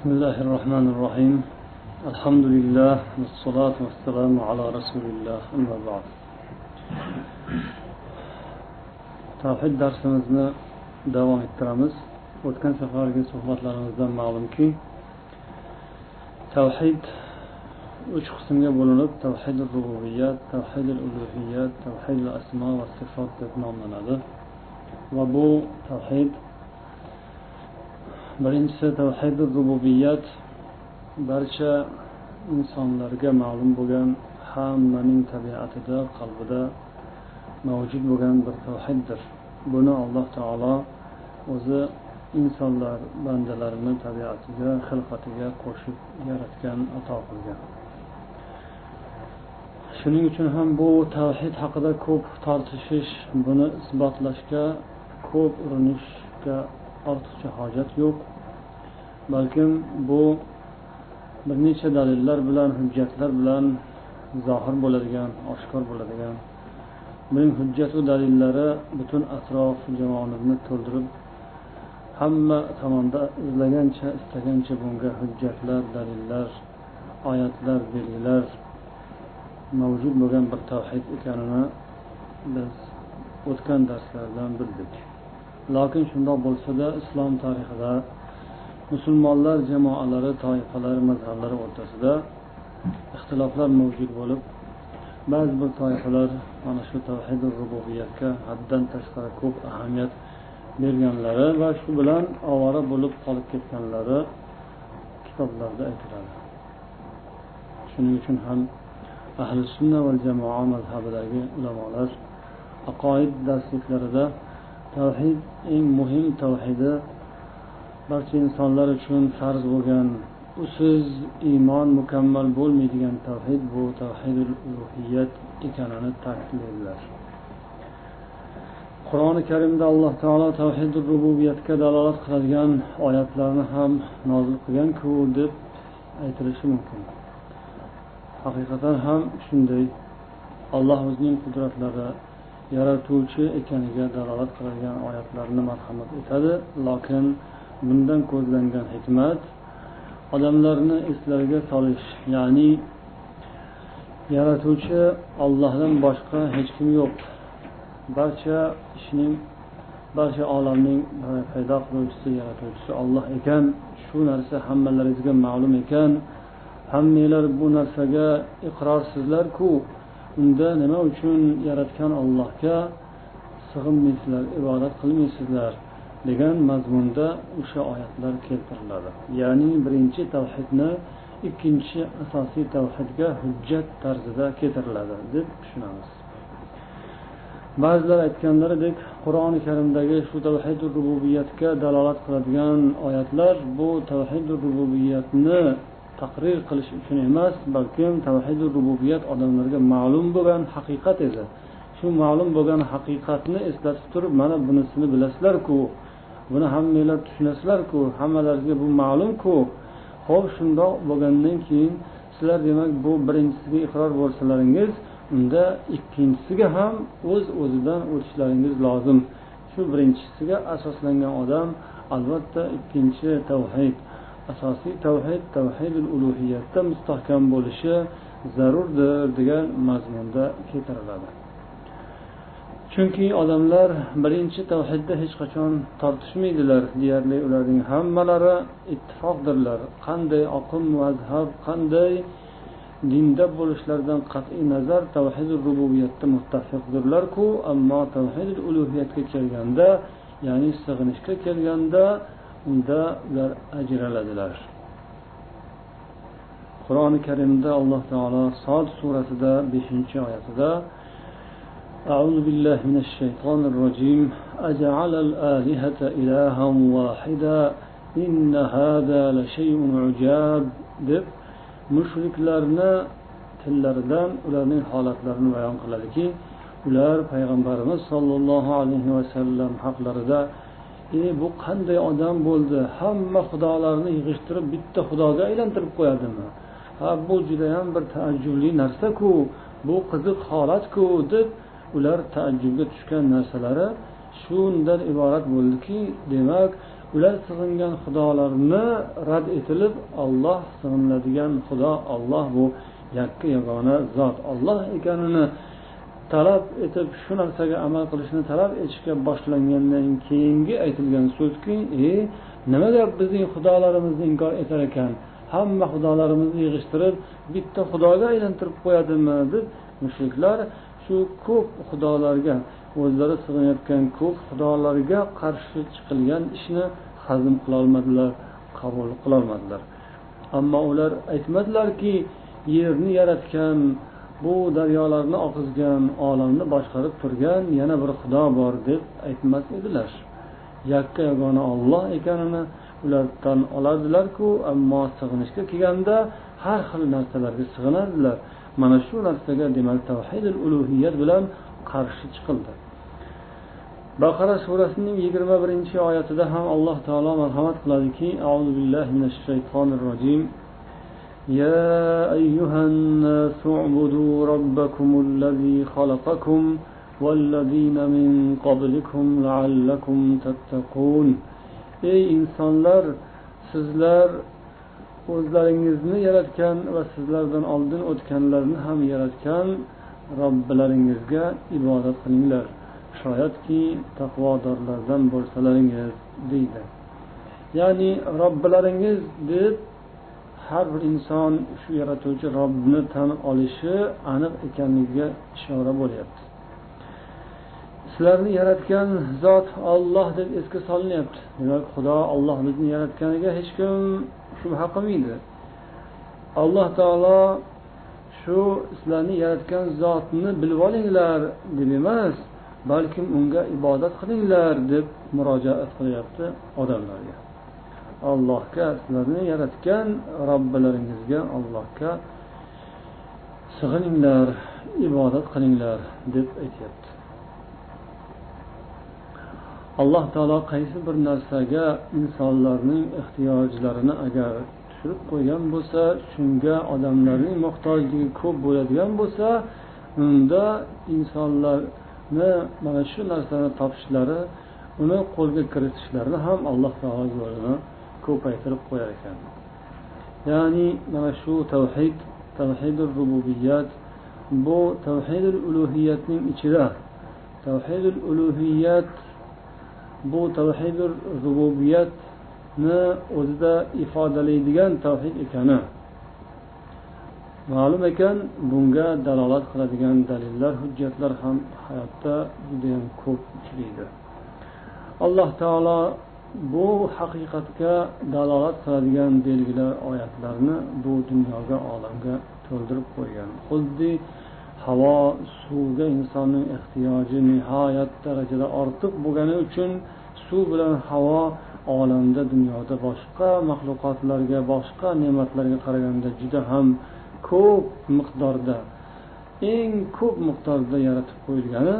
بسم الله الرحمن الرحيم. الحمد لله والصلاة والسلام على رسول الله. أما بعد. توحيد درسنا دوام الترامز وكان سفر في صحبات لنا معلوم كي توحيد وش قسم يقولون توحيد الربوبيات توحيد الألوهيات توحيد الأسماء والصفات تتنامنا هذا وبو توحيد birinchisi tavhidi rububiyat. Barcha insonlarga ma'lum bo'lgan hammaning tabiatida qalbida mavjud bo'lgan bir tavhiddir. Buni alloh taolo o'zi insonlar bandalarini tabiatiga xilqatiga qo'shib yaratgan ato qilgan. Shuning uchun ham bu tavhid haqida ko'p tortishish buni isbotlashga ko'p urinishga ortiqcha hojat yo'q. Balkim bu bir necha dalillar bilan hujjatlar bilan zohir bo'ladigan oshkor bo'ladigan. Buning hujjatu dalillari butun atrof jamoamizni to'ldirib hamma tomonda izlagancha istagancha bunga hujjatlar dalillar oyatlar belgilar mavjud bo'lgan bir tavhid ekanini biz o'tgan darslardan bildik. Lokin shundoq bo'lsada islom tarixida musulmonlar jamoalari toifalari mazhablari o'rtasida ixtiloflar mavjud bo'lib ba'zi bir toifalar mana shu tavhid rububiyatga haddan tashqari ko'p ahamiyat berganlari va shu bilan ovora bo'lib qolib ketganlari kitoblarda aytiladi. Shuning uchun ham ahli sunna va jamoa mazhabidagi ulamolar aqoid darsliklarida tavhid eng muhim tavhidi. Barcha insonlar uchun farz bo'lgan usiz iymon mukammal bo'lmaydigan tavhid bu tavhidul ulug'iyat ekanini ta'kidlaydilar. Qur'oni karimda alloh taolo tavhid rububiyatga dalolat qiladigan oyatlarni ham nozil qilganku deb aytilishi mumkin. Haqiqatan ham shunday. Alloh o'zining qudratlari yaratuvchi ekaniga dalolat qiladigan oyatlarni marhamat etadi. Lokin bundan ko'zlangan hikmat odamlarni eslariga solish ya'ni yaratuvchi ollohdan boshqa hech kim yo'q. Barcha ishning barcha olamning paydo qiluvchisi yaratuvchisi olloh ekan. Shu narsa hammalaringizga ma'lum ekan. Hammanglar bu narsaga iqrorsizlarku. Unda nima uchun yaratgan ollohga sig'inmaysizlar ibodat qilmaysizlar degan mazmunda o'sha oyatlar keltiriladi. Ya'ni birinchi tavhidni ikkinchi asosiy tavhidga hujjat tarzida keltiriladi deb tushunamiz. Ba'zilar aytganlaridek qur'oni karimdagi shu tavhid rububiyatga dalolat qiladigan oyatlar bu tavhid rububiyatni taqrir qilish uchun emas balkim tavhidi rububiyat odamlarga ma'lum bo'lgan haqiqat edi. Shu ma'lum bo'lgan haqiqatni eslatib turib mana bunisini bilasizlarku buni hammanglar tushunasizlarku hammalarga bu ma'lumku. Ho'p shundoq bo'lgandan keyin sizlar demak bu birinchisiga iqror bo'lsalaringiz unda ikkinchisiga ham o'z uz o'zidan o'tishlaringiz lozim. Shu birinchisiga asoslangan odam albatta ikkinchi tavhid. Asosiy tavhid tavhidul ulug'iyatda mustahkam bo'lishi zarurdir degan mazmunda keltiriladi. Chunki odamlar birinchi tavhidda hech qachon tortishmaydilar deyarli ularning hammalari ittifoqdirlar. Qanday oqim mazhab qanday dinda bo'lishlaridan qat'iy nazar tavhid rububiyatda muttafiqdirlarku ammo tavhid ulug'iyatga kelganda ya'ni sig'inishga kelganda unda ular ajraladilar qur'oni karimda alloh taolo sod surasida beshinchi oyatida أعوذ بالله من الشيطان الرجيم أجعل الآلهة إلها واحدا إن هذا لشيء عجاب deb mushriklarni tillaridan ularning holatlarini bayon qiladiki ular payg'ambarimiz sollallohu alayhi vasallam haqlarida e bu qanday odam bo'ldi? Hamma xudolarni yig'ishtirib bitta xudoga aylantirib qo'yadimi? Ha bu judayam bir taajjubli narsaku bu qiziq holatku deb ular taajjubga tushgan narsalari shundan iborat bo'ldiki demak ular sig'ingan xudolarni rad etilib olloh sig'iniladigan xudo olloh bu yakka yagona zot olloh ekanini talab etib shu narsaga amal qilishni talab etishga boshlangandan keyingi aytilgan so'zki e nimaga bizning xudolarimizni inkor etar ekan? Hamma xudolarimizni yig'ishtirib bitta xudoga aylantirib qo'yadimi? deb mushriklar shu ko'p xudolarga o'zlari sig'inayotgan ko'p xudolarga qarshi chiqilgan ishni hazm qilolmadilar qabul qilolmadilar. Ammo ular aytmadilarki yerni yaratgan bu daryolarni oqizgan olamni boshqarib turgan yana bir xudo bor deb aytmas edilar. Yakka yagona olloh ekanini ular tan olardilarku ammo sig'inishga kelganda har xil narsalarga sig'inadilar mana shu narsaga demak tavhidil ulug'iyat bilan qarshi chiqildi. Baqara surasining yigirma birinchi oyatida ham alloh taolo marhamat qiladiki auzu billahi minash shaytonir rojim. يا أيها الناس اعبدوا ربكم الذي خلقكم والذين من قبلكم لعلكم تتقون ey insonlar sizlar o'zlaringizni yaratgan va sizlardan oldin o'tganlarni ham yaratgan robbilaringizga ibodat qilinglar shoyatki taqvodorlardan bo'lsalaringiz deydi ya'ni robbilaringiz deb har bir inson shu yaratuvchi robbini tan olishi aniq ekanligiga ishora bo'lyapti. Sizlarni yaratgan zot olloh deb esga solinyapti. Demak xudo olloh bizni yaratganiga hech kim shubha qilmaydi. Alloh taolo shu sizlarni yaratgan zotni bilib olinglar deb emas balkim unga ibodat qilinglar deb murojaat qilyapti odamlarga. Allohga sizlarni yaratgan robbilaringizga allohga sig'ininglar ibodat qilinglar deb aytyapti. Alloh taolo qaysi bir narsaga insonlarning ehtiyojlarini agar tushirib qo'ygan bo'lsa shunga odamlarning muhtojligi ko'p bo'ladigan bo'lsa unda insonlarni mana shu narsani topishlari uni qo'lga kiritishlarini ham alloh taolo yo'lini ko'paytirib qo'yar ekan. Ya'ni mana shu tavhid tavhidi rububiyat bu tavhidul ulug'iyatning ichida. Tavhidul ulug'iyat bu tavhidul rububiyatni o'zida ifodalaydigan tavhid ekani. Ma'lum ekan bunga dalolat qiladigan dalillar hujjatlar ham hayotda judayam ko'p uchraydi. Alloh taolo bu haqiqatga dalolat qiladigan belgilar oyatlarni bu dunyoga olamga to'ldirib qo'ygan. Xuddi havo suvga insonning ehtiyoji nihoyat darajada ortiq bo'lgani uchun suv bilan havo olamda dunyoda boshqa maxluqotlarga boshqa ne'matlarga qaraganda juda ham ko'p miqdorda eng ko'p miqdorda yaratib qo'yilgani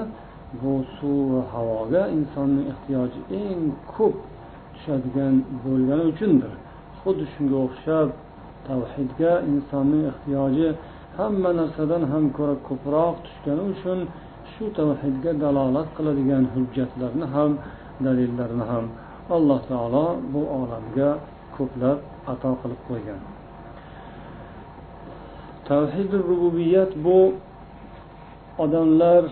bu suv va havoga insonning ehtiyoji eng ko'p tushadigan bo'lgani uchundir. Xuddi shunga o'xshab tavhidga insonning ehtiyoji hamma narsadan ham ko'ra ko'proq tushgani uchun shu tavhidga dalolat qiladigan hujjatlarni ham dalillarni ham alloh taolo bu olamga ko'plab ato qilib qo'ygan. Tavhidi rububiyat bu odamlar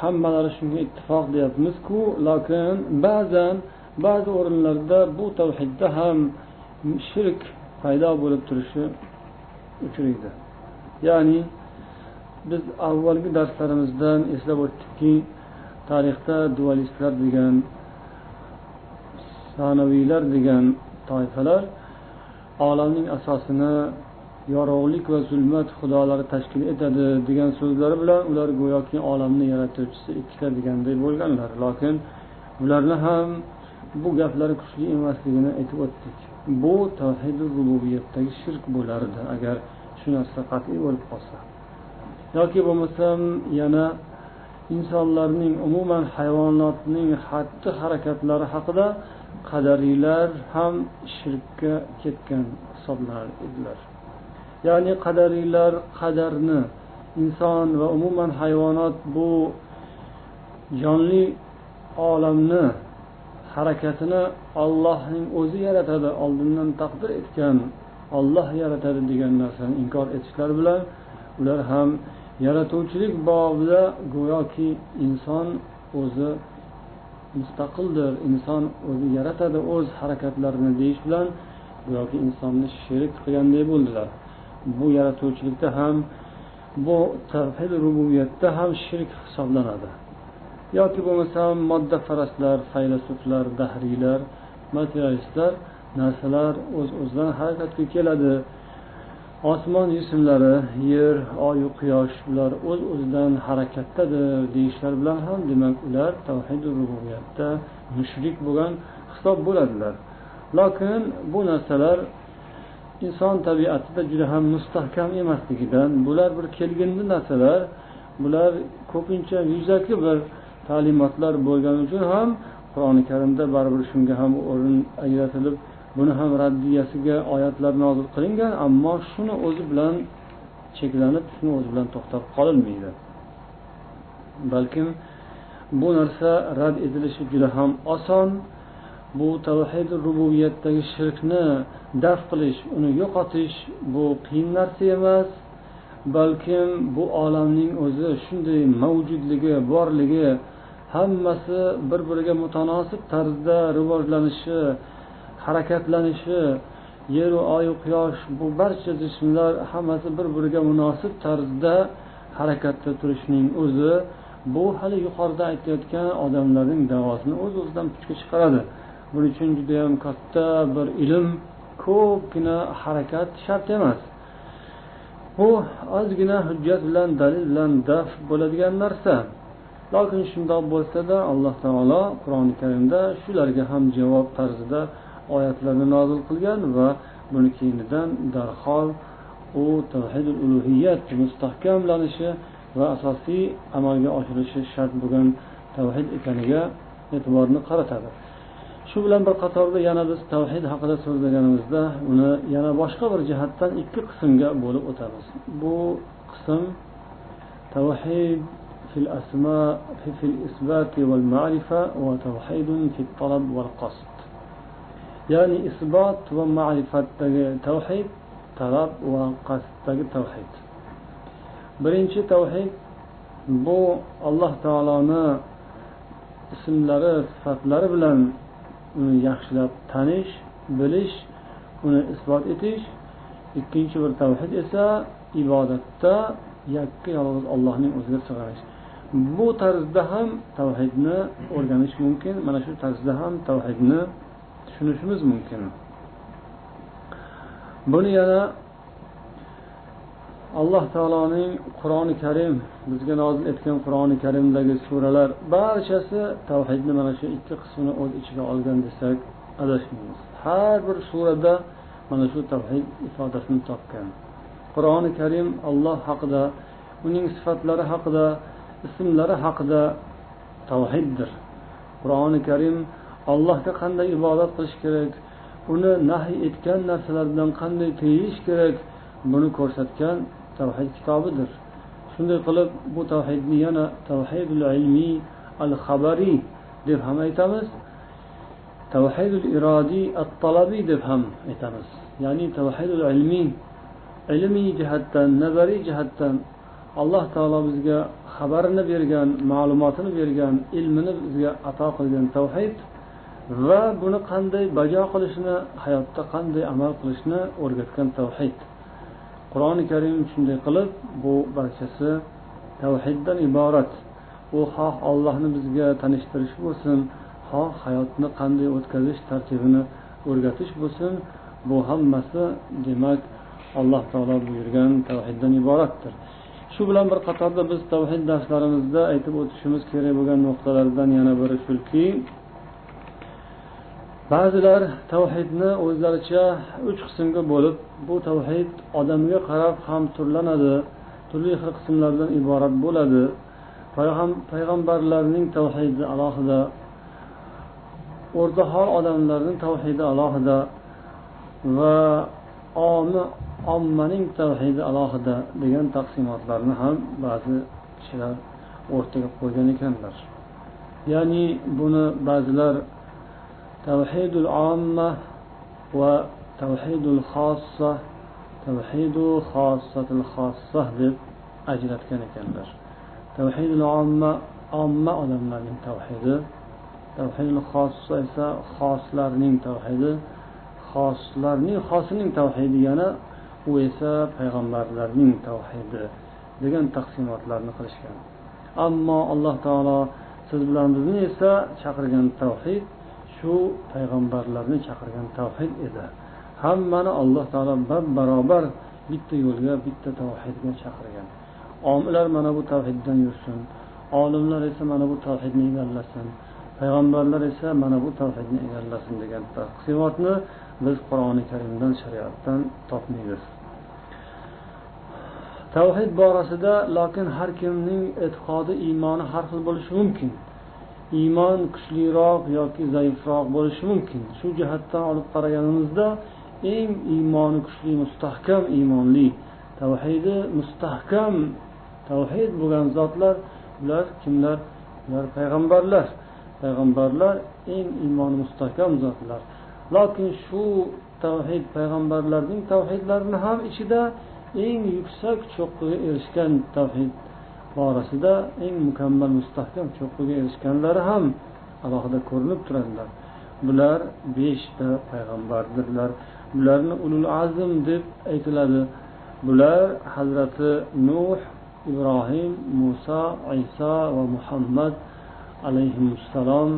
hammalari shunga ittifoq deyapmizku lokin ba'zan ba'zi o'rinlarda bu tavhidda ham shirk paydo bo'lib turishi uchraydi ya'ni biz avvalgi darslarimizdan eslab o'tdikki tarixda dualistlar degan sanaviylar degan toifalar olamning asosini yorug'lik va zulmat xudolari tashkil etadi degan so'zlari bilan ular go'yoki olamni yaratuvchisi ikkita deganday bo'lganlar. Lokin ularni ham bu gaplari kuchli emasligini aytib o'tdik. Bu tavhidi rububiyatdagi shirk bo'lardi agar shu narsa qat'iy bo'lib qolsa. Yoki bo'lmasam yana insonlarning umuman hayvonotning xatti harakatlari haqida qadariylar ham shirkka ketgan hisoblanar edilar. Ya'ni qadariylar qadarni inson va umuman hayvonot bu jonli olamni harakatini ollohning o'zi yaratadi oldindan taqdir etgan olloh yaratadi degan narsani inkor etishlari bilan ular ham yaratuvchilik bobida go'yoki inson o'zi mustaqildir inson o'zi yaratadi o'z harakatlarini deyish bilan go'yoki insonni sherik qilganday bo'ldilar. Bu yaratuvchilikda ham bu tavhid rububiyatda ham shirk hisoblanadi. Yoki bo'lmasam moddafarastlar faylasuflar dahriylar materialistlar narsalar o'z o'zidan harakatga keladi. Osmon jismlari yer oyu quyosh ular o'z o'zidan harakatdadir deyishlar bilan ham demak ular tavhid rububiyatda mushrik bo'lgan hisob bo'ladilar. Lokin bu narsalar inson tabiatida juda ham mustahkam emasligidan bular bir kelgindi narsalar bular ko'pincha yuzaki bir ta'limotlar bo'lgani uchun ham qur'oni karimda baribir shunga ham o'rin ajratilib buni ham raddiyasiga oyatlar nozil qilingan ammo shuni o'zi bilan cheklanib shuni o'zi bilan to'xtab qolinmaydi balkim bu narsa rad etilishi juda ham oson. Bu tavhid rububiyatdagi shirkni daf qilish uni yo'qotish bu qiyin narsa emas. Balkim bu olamning o'zi shunday mavjudligi borligi hammasi bir biriga mutanosib tarzda rivojlanishi harakatlanishi yeru oyu quyosh bu barcha jismlar hammasi bir biriga munosib tarzda harakatda turishining o'zi bu hali yuqorida aytayotgan odamlarning davosini o'z uz o'zidan puchga chiqaradi. Buning uchun judayam katta bir ilm ko'pgina harakat shart emas. Bu ozgina hujjat bilan dalil bilan daf bo'ladigan narsa. Lokin shundoq bo'lsada alloh taolo qur'oni karimda shularga ham javob tarzida oyatlarni nozil qilgan va buni keyinidan darhol u tavhidul ulug'iyat mustahkamlanishi va asosiy amalga oshirilishi shart bo'lgan tavhid ekaniga e'tiborni qaratadi. Shu bilan bir qatorda yana biz tavhid haqida so'zlaganimizda uni yana boshqa bir jihatdan ikki qismga bo'lib o'tamiz. Bu qism tavhid في الأسماء في الإثبات والمعرفة وتوحيد في الطلب والقصد ya'ni isbot va ma'rifatdagi tavhid talab va qasddagi tavhid birinchi tavhid bu alloh taoloni ismlari sifatlari bilan uni yaxshilab tanish bilish uni isbot etish ikkinchi bir tavhid esa ibodatda yakka yolg'iz allohning o'ziga sig'inish bu tarzda ham tavhidni o'rganish mumkin. Mana shu tarzda ham tavhidni tushunishimiz mumkin. Buni yana alloh taoloning qur'oni karim bizga nozil etgan qur'oni karimdagi suralar barchasi tavhidni mana shu ikki qismini o'z ichiga olgan desak adashmaymiz. Har bir surada mana shu tavhid ifodasini topgan. Qur'oni karim alloh haqida uning sifatlari haqida ismlari haqida tavhiddir. Qur'oni karim allohga qanday ibodat qilish kerak uni nahiy etgan narsalardan qanday tiyish kerak buni ko'rsatgan tavhid kitobidir. Shunday qilib bu tavhidni yana tavhidul ilmiy al xabariy deb ham aytamiz tavhidul irodiy at talabiy deb ham aytamiz. Ya'ni tavhidul ilmiy ilmiy jihatdan nazariy jihatdan alloh taolo bizga xabarini bergan ma'lumotini bergan ilmini bizga ato qilgan tavhid va buni qanday bajo qilishni hayotda qanday amal qilishni o'rgatgan tavhid. Qur'oni karim shunday qilib bu barchasi tavhiddan iborat. U xoh ollohni bizga tanishtirish bo'lsin xoh hayotni qanday o'tkazish tartibini o'rgatish bo'lsin bu hammasi demak alloh taolo buyurgan tavhiddan iboratdir. Shu bilan bir qatorda biz tavhid darslarimizda aytib o'tishimiz kerak bo'lgan nuqtalardan yana biri shuki ba'zilar tavhidni o'zlaricha uch qismga bo'lib bu tavhid odamga qarab ham turlanadi turli xil qismlardan iborat bo'ladi. Payg'ambarlarning tavhidi alohida o'rtahol odamlarning tavhidi alohida va omi ommaning tavhidi alohida degan taqsimotlarni ham ba'zi kishilar o'rtaga qo'ygan ekanlar. Ya'ni buni ba'zilar tavhidul omma va tavhidul xossa tavhidu xossatul xossa deb ajratgan ekanlar. Tavhidul omma omma odamlarning tavhidi tavhidul xossa esa xoslarning tavhidi xoslarning xosining tavhidi yana u esa payg'ambarlarning tavhidi degan taqsimotlarni qilishgan. Ammo alloh taolo siz bilan bizni esa chaqirgan tavhid shu payg'ambarlarni chaqirgan tavhid edi. Hammani alloh taolo bab barobar bitta yo'lga bitta tavhidga chaqirgan. Omilar mana bu tavhiddan yursin olimlar esa mana bu tavhidni egallasin payg'ambarlar esa mana bu tavhidni egallasin degan taqsimotni biz qur'oni karimdan shariatdan topmaymiz. Tavhid borasida lokin har kimning e'tiqodi iymoni har xil bo'lishi mumkin. Iymon kuchliroq yoki zaifroq bo'lishi mumkin. Shu jihatdan olib qaraganimizda eng iymoni kuchli mustahkam iymonli. Tavhidi mustahkam tavhid bo'lgan zotlar ular kimlar? Ular payg'ambarlar. Payg'ambarlar eng iymoni mustahkam zotlar. Lokin shu tavhid payg'ambarlarning tavhidlarini ham ichida eng yuksak cho'qqiga erishgan tavhid borasida eng mukammal mustahkam cho'qqiga erishganlari ham alohida ko'rinib turadilar. Bular beshta payg'ambardirlar. Bularni ulul azm deb aytiladi. Bular hazrati nuh ibrohim muso iso va muhammad alayhissalom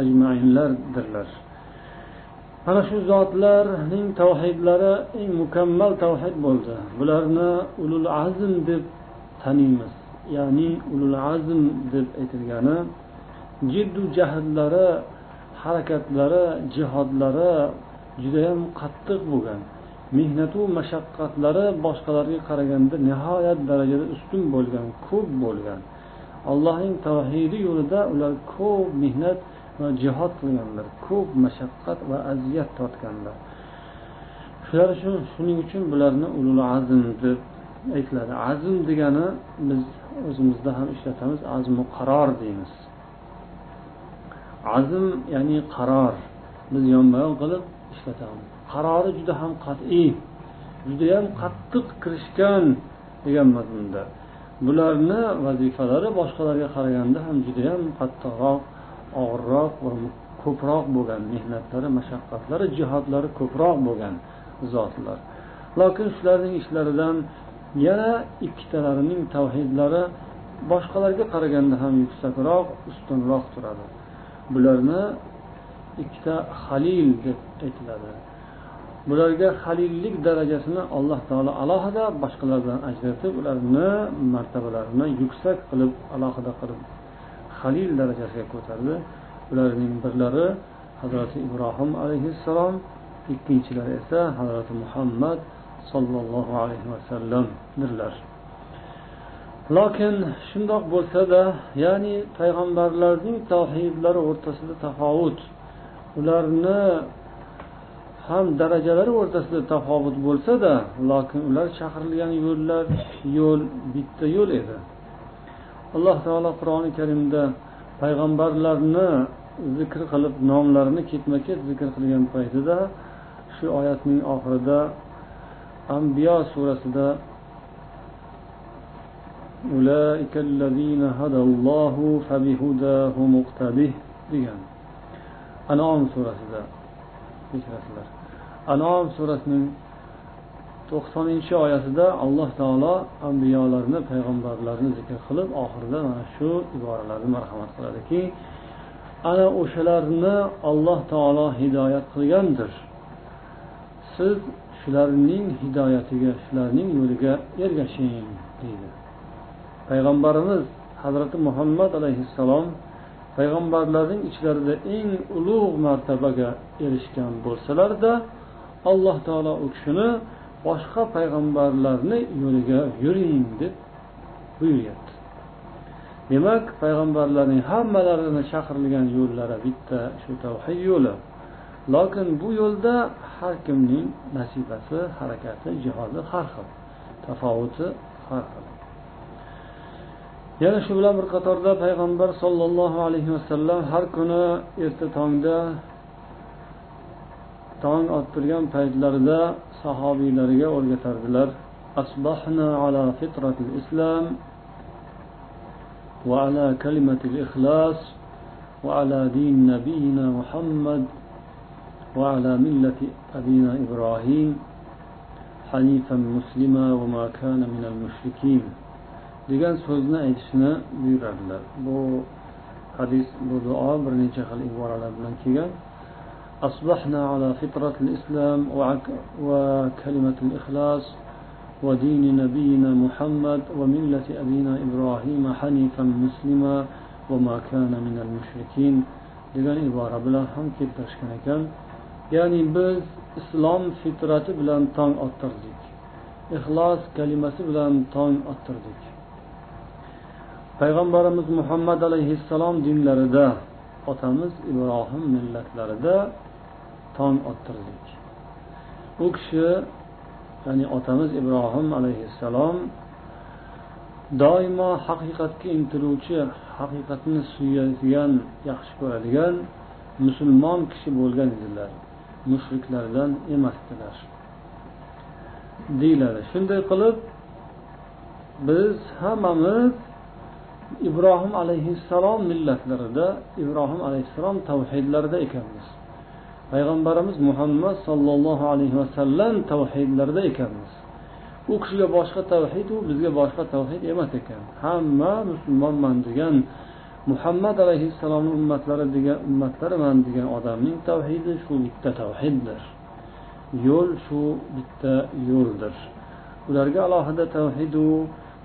ajmainlardirlar. Ana shu zotlarning tavhidlari eng mukammal tavhid bo'ldi. Bularni ulul azm deb taniymiz. Ya'ni ulul azm deb aytilgani jiddu jahdlari harakatlari jihodlari judayam qattiq bo'lgan. Mehnatu mashaqqatlari boshqalarga qaraganda nihoyat darajada ustun bo'lgan ko'p bo'lgan. Allohning tavhidi yo'lida ular ko'p mehnat va jihod qilganlar ko'p mashaqqat va aziyat tortganlar. Shular uchun shuning uchun bularni ulul azm deb aytiladi. Azm degani biz o'zimizda ham ishlatamiz azmu qaror deymiz. Azm ya'ni qaror. Biz yonma yon qilib ishlatamiz. Qarori juda ham qat'iy judayam qattiq kirishgan degan mazmunda. Bularni vazifalari boshqalarga qaraganda ham judayam qattiqroq og'irroq va ko'proq bo'lgan mehnatlari mashaqqatlari jihodlari ko'proq bo'lgan zotlar. Lokin shularning ishlaridan yana ikkitalarining tavhidlari boshqalarga qaraganda ham yuksakroq ustunroq turadi. Bularni ikkita halil deb aytiladi. Bularga halillik darajasini alloh taolo alohida boshqalardan ajratib ularni martabalarini yuksak qilib alohida qilib halil darajasiga ko'tarildi. Ularning birlari hazrati ibrohim alayhissalom ikkinchilari esa hazrati muhammad sollallohu alayhi vasallamdirlar lokin shundoq bo'lsada ya'ni payg'ambarlarning tavhidlari o'rtasida tafovut ularni ham darajalari o'rtasida tafovut bo'lsada lokin ular chaqirilgan yo'llar yo'l bitta yo'l edi. Alloh taolo qur'oni karimda payg'ambarlarni zikr qilib nomlarini ketma ket zikr qilgan paytida shu oyatning oxirida ambiyo surasida degan anom surasida kechirasizlar anom surasining to'qsoninchi oyatida alloh taolo ambiyolarni payg'ambarlarni zikr qilib oxirida mana shu iboralarni marhamat qiladiki ana o'shalarni alloh taolo hidoyat qilgandir. Siz shularning hidoyatiga shularning yo'liga ergashing deydi. Payg'ambarimiz hazrati muhammad alayhissalom payg'ambarlarning ichlarida eng ulug' martabaga erishgan bo'lsalarda alloh taolo u kishini boshqa payg'ambarlarni yo'liga yuring deb buyuryapti. Demak payg'ambarlarning hammalarini chaqirilgan yo'llari bitta shu tavhid yo'li. Lokin bu yo'lda har kimning nasibasi harakati jihodi har xil tafovuti har xil. Yana shu bilan bir qatorda payg'ambar sollallohu alayhi vasallam har kuni erta tongda tong ottirgan paytlarida sahobiylariga o'rgatardilar أصبحنا على فطرة الإسلام وعلى كلمة الإخلاص وعلى دين نبينا محمد وعلى ملة أبينا إبراهيم حنيفا مسلما وما كان من المشركين degan so'zni aytishni buyuradilar bu hadis bu duo bir necha xil iboralar bilan kelgan أصبحنا على فطرة الإسلام وكلمة الإخلاص ودين نبينا محمد وملة أبينا إبراهيم حنيفا مسلما وما كان من المشركين degan ibora bilan ham keltirishgan ekan ya'ni biz islom fitrati bilan tong ottirdik ixlos kalimasi bilan tong ottirdik payg'ambarimiz muhammad alayhissalom dinlarida otamiz ibrohim millatlarida tong ottirdik. U kishi ya'ni otamiz ibrohim alayhissalom doimo haqiqatga intiluvchi haqiqatni suyadigan yaxshi ko'radigan musulmon kishi bo'lgan edilar. Mushriklardan emasdilar. Deyiladi. Shunday qilib biz hammamiz ibrohim alayhissalom millatlarida ibrohim alayhissalom tavhidlarida ekanmiz. Payg'ambarimiz muhammad sollallohu alayhi vasallam tavhidlarida ekanmiz. U kishiga boshqa tavhid u bizga boshqa tavhid emas ekan. Hamma musulmonman degan muhammad alayhissalomni ummatlari degan ummatlariman degan odamning tavhidi shu bitta tavhiddir. Yo'l shu bitta yo'ldir. Ularga alohida tavhidu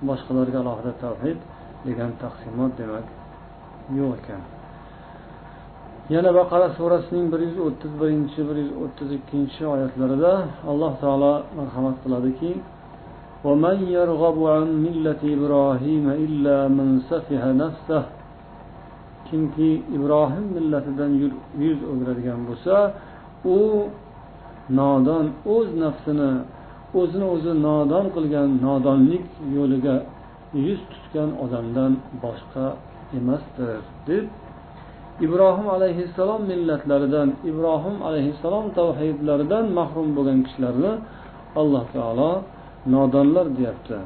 boshqalarga alohida tavhid degan taqsimot demak yo'q ekan. yana baqara surasining bir yuz o'ttiz birinchi bir yuz o'ttiz ikkinchi oyatlarida alloh taolo marhamat qiladiki ومن يرغب عن ملة إبراهيم إلا من سفه نفسه kimki ibrohim millatidan yuz o'giradigan bo'lsa u nodon o'z nafsini o'zini o'zi nodon qilgan nodonlik yo'liga yuz tutgan odamdan boshqa emasdir deb ibrohim alayhissalom millatlaridan ibrohim alayhissalom tavhidlaridan mahrum bo'lgan kishilarni alloh taolo nodonlar deyapti.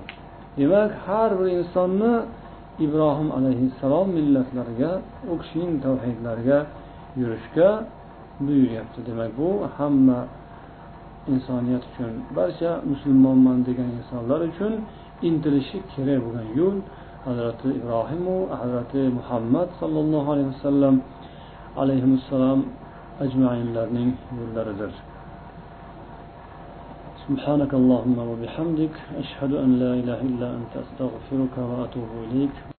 Demak har bir insonni ibrohim alayhissalom millatlariga u kishining tavhidlariga yurishga buyuryapti. Demak bu hamma insoniyat uchun barcha musulmonman degan insonlar uchun intilishi kerak bo'lgan yo'l. Hazrati ibrohimu hazrati muhammad sollallohu alayhi vasallam alayhissalom ajmainlarning yo'llaridir سبحانك اللهم وبحمدك أشهد أن لا إله إلا أنت أستغفرك وأتوب إليك